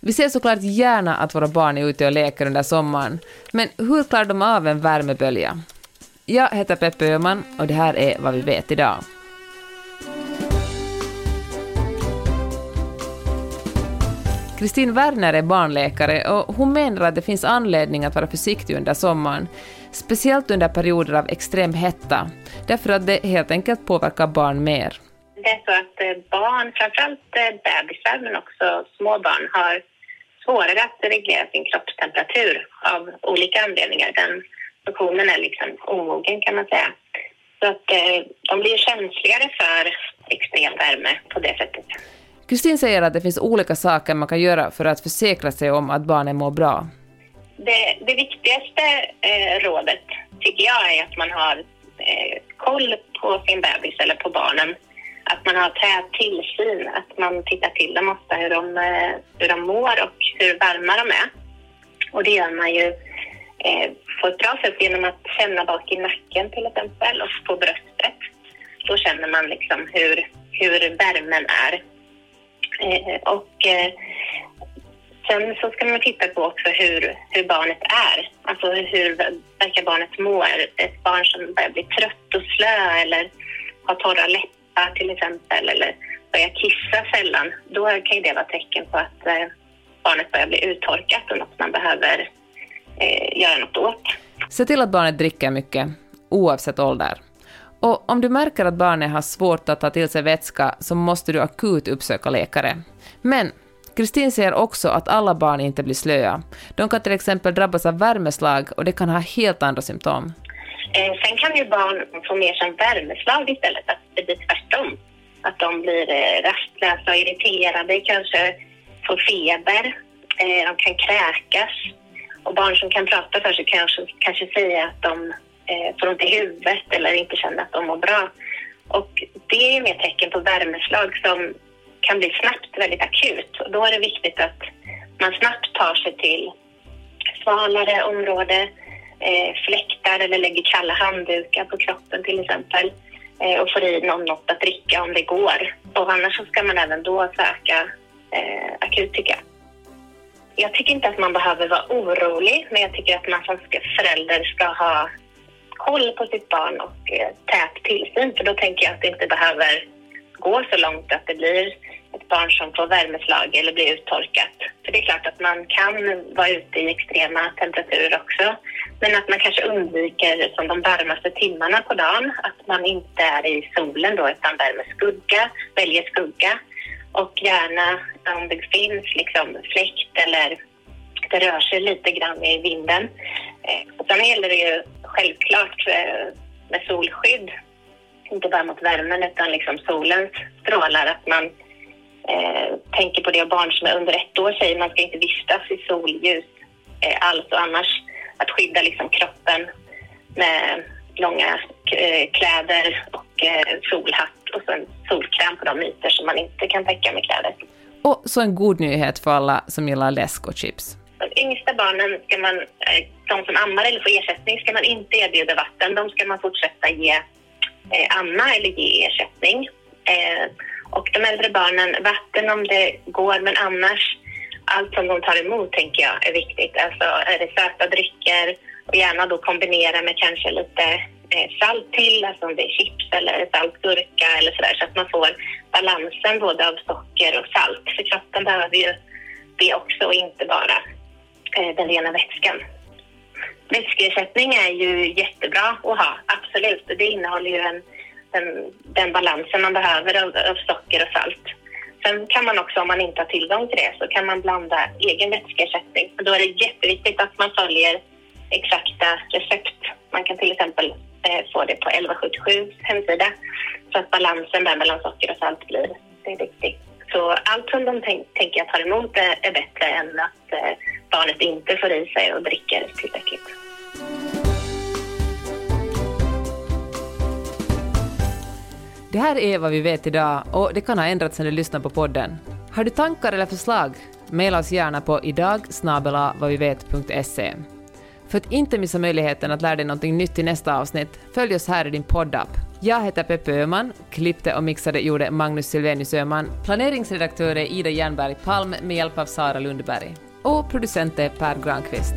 Vi ser såklart gärna att våra barn är ute och leker under sommaren, men hur klarar de av en värmebölja? Jag heter Peppe Öhman och det här är vad vi vet idag. Kristin Werner är barnläkare och hon menar att det finns anledning att vara försiktig under sommaren, speciellt under perioder av extrem hetta, därför att det helt enkelt påverkar barn mer. Det är så att eh, barn, framförallt eh, bebisar men också små barn, har svårare att reglera sin kroppstemperatur av olika anledningar. Den funktionen är liksom omogen kan man säga. Så att eh, de blir känsligare för extrem värme på det sättet. Kristin säger att det finns olika saker man kan göra för att försäkra sig om att barnen mår bra. Det, det viktigaste eh, rådet tycker jag är att man har eh, koll på sin bebis eller på barnen. Att man har tät tillsyn, att man tittar till dem ofta hur de, eh, hur de mår och hur varma de är. Och det gör man ju eh, på ett bra sätt genom att känna bak i nacken till exempel och på bröstet. Då känner man liksom hur, hur värmen är. Eh, och eh, sen så ska man titta på också hur, hur barnet är. Alltså hur verkar barnet må? Är Ett barn som börjar bli trött och slö eller har torra läppar till exempel eller börjar kissa sällan. Då kan ju det vara tecken på att eh, barnet börjar bli uttorkat och något man behöver eh, göra något åt. Se till att barnet dricker mycket, oavsett ålder. Och om du märker att barnet har svårt att ta till sig vätska så måste du akut uppsöka läkare. Men Kristin säger också att alla barn inte blir slöa. De kan till exempel drabbas av värmeslag och det kan ha helt andra symptom. Eh, sen kan ju barn få mer som värmeslag istället, att det blir tvärtom. Att de blir eh, rastlösa och irriterade, kanske får feber, eh, de kan kräkas. Och barn som kan prata för sig kanske, kanske säga att de eh, får ont i huvudet eller inte känner att de mår bra. Och det är mer tecken på värmeslag som kan bli snabbt väldigt akut. Och då är det viktigt att man snabbt tar sig till svalare område, eh, fläktar eller lägger kalla handdukar på kroppen till exempel eh, och får i någon något att dricka om det går. Och annars så ska man även då söka eh, akut tycker jag. Jag tycker inte att man behöver vara orolig, men jag tycker att man som förälder ska ha koll på sitt barn och eh, tät tillsyn. För då tänker jag att det inte behöver gå så långt att det blir ett barn som får värmeslag eller blir uttorkat. För det är klart att man kan vara ute i extrema temperaturer också. Men att man kanske undviker som de varmaste timmarna på dagen, att man inte är i solen då utan värmer skugga, väljer skugga. Och gärna om det finns liksom fläkt eller det rör sig lite grann i vinden. Eh, och sen gäller det ju självklart eh, med solskydd, inte bara mot värmen utan liksom solens strålar, att man eh, tänker på det och barn som är under ett år säger man ska inte vistas i solljus eh, alls och annars att skydda liksom kroppen med långa eh, kläder och eh, solhatt och sen solkräm på de ytor som man inte kan täcka med kläder. Och så en god nyhet för alla som gillar läsk och chips. De yngsta barnen, ska man, eh, de som ammar eller får ersättning, ska man inte erbjuda vatten. De ska man fortsätta ge amma eller ge ersättning. Och de äldre barnen, vatten om det går, men annars allt som de tar emot tänker jag är viktigt. Alltså är det söta drycker och gärna då kombinera med kanske lite eh, salt till, alltså om det är chips eller salt gurka eller sådär så att man får balansen både av socker och salt. För kroppen behöver ju det också och inte bara eh, den rena vätskan. Vätskeersättning är ju jättebra att ha, absolut. Det innehåller ju en, den, den balansen man behöver av, av socker och salt. Sen kan man också, om man inte har tillgång till det, så kan man blanda egen vätskeersättning. Då är det jätteviktigt att man följer exakta recept. Man kan till exempel eh, få det på 1177 hemsida så att balansen där mellan socker och salt blir det är viktigt. Så allt som de tänk, tänker att ta emot är, är bättre än att eh, barnet inte får i sig och dricker tillräckligt. Det här är vad vi vet idag och det kan ha ändrats när du lyssnar på podden. Har du tankar eller förslag? Maila oss gärna på idag För att inte missa möjligheten att lära dig något nytt i nästa avsnitt, följ oss här i din poddapp Jag heter Peppe Öhman, klippte och mixade gjorde Magnus Silvenius Öhman, planeringsredaktör är Ida Jernberg Palm med hjälp av Sara Lundberg och producent är Per Granqvist.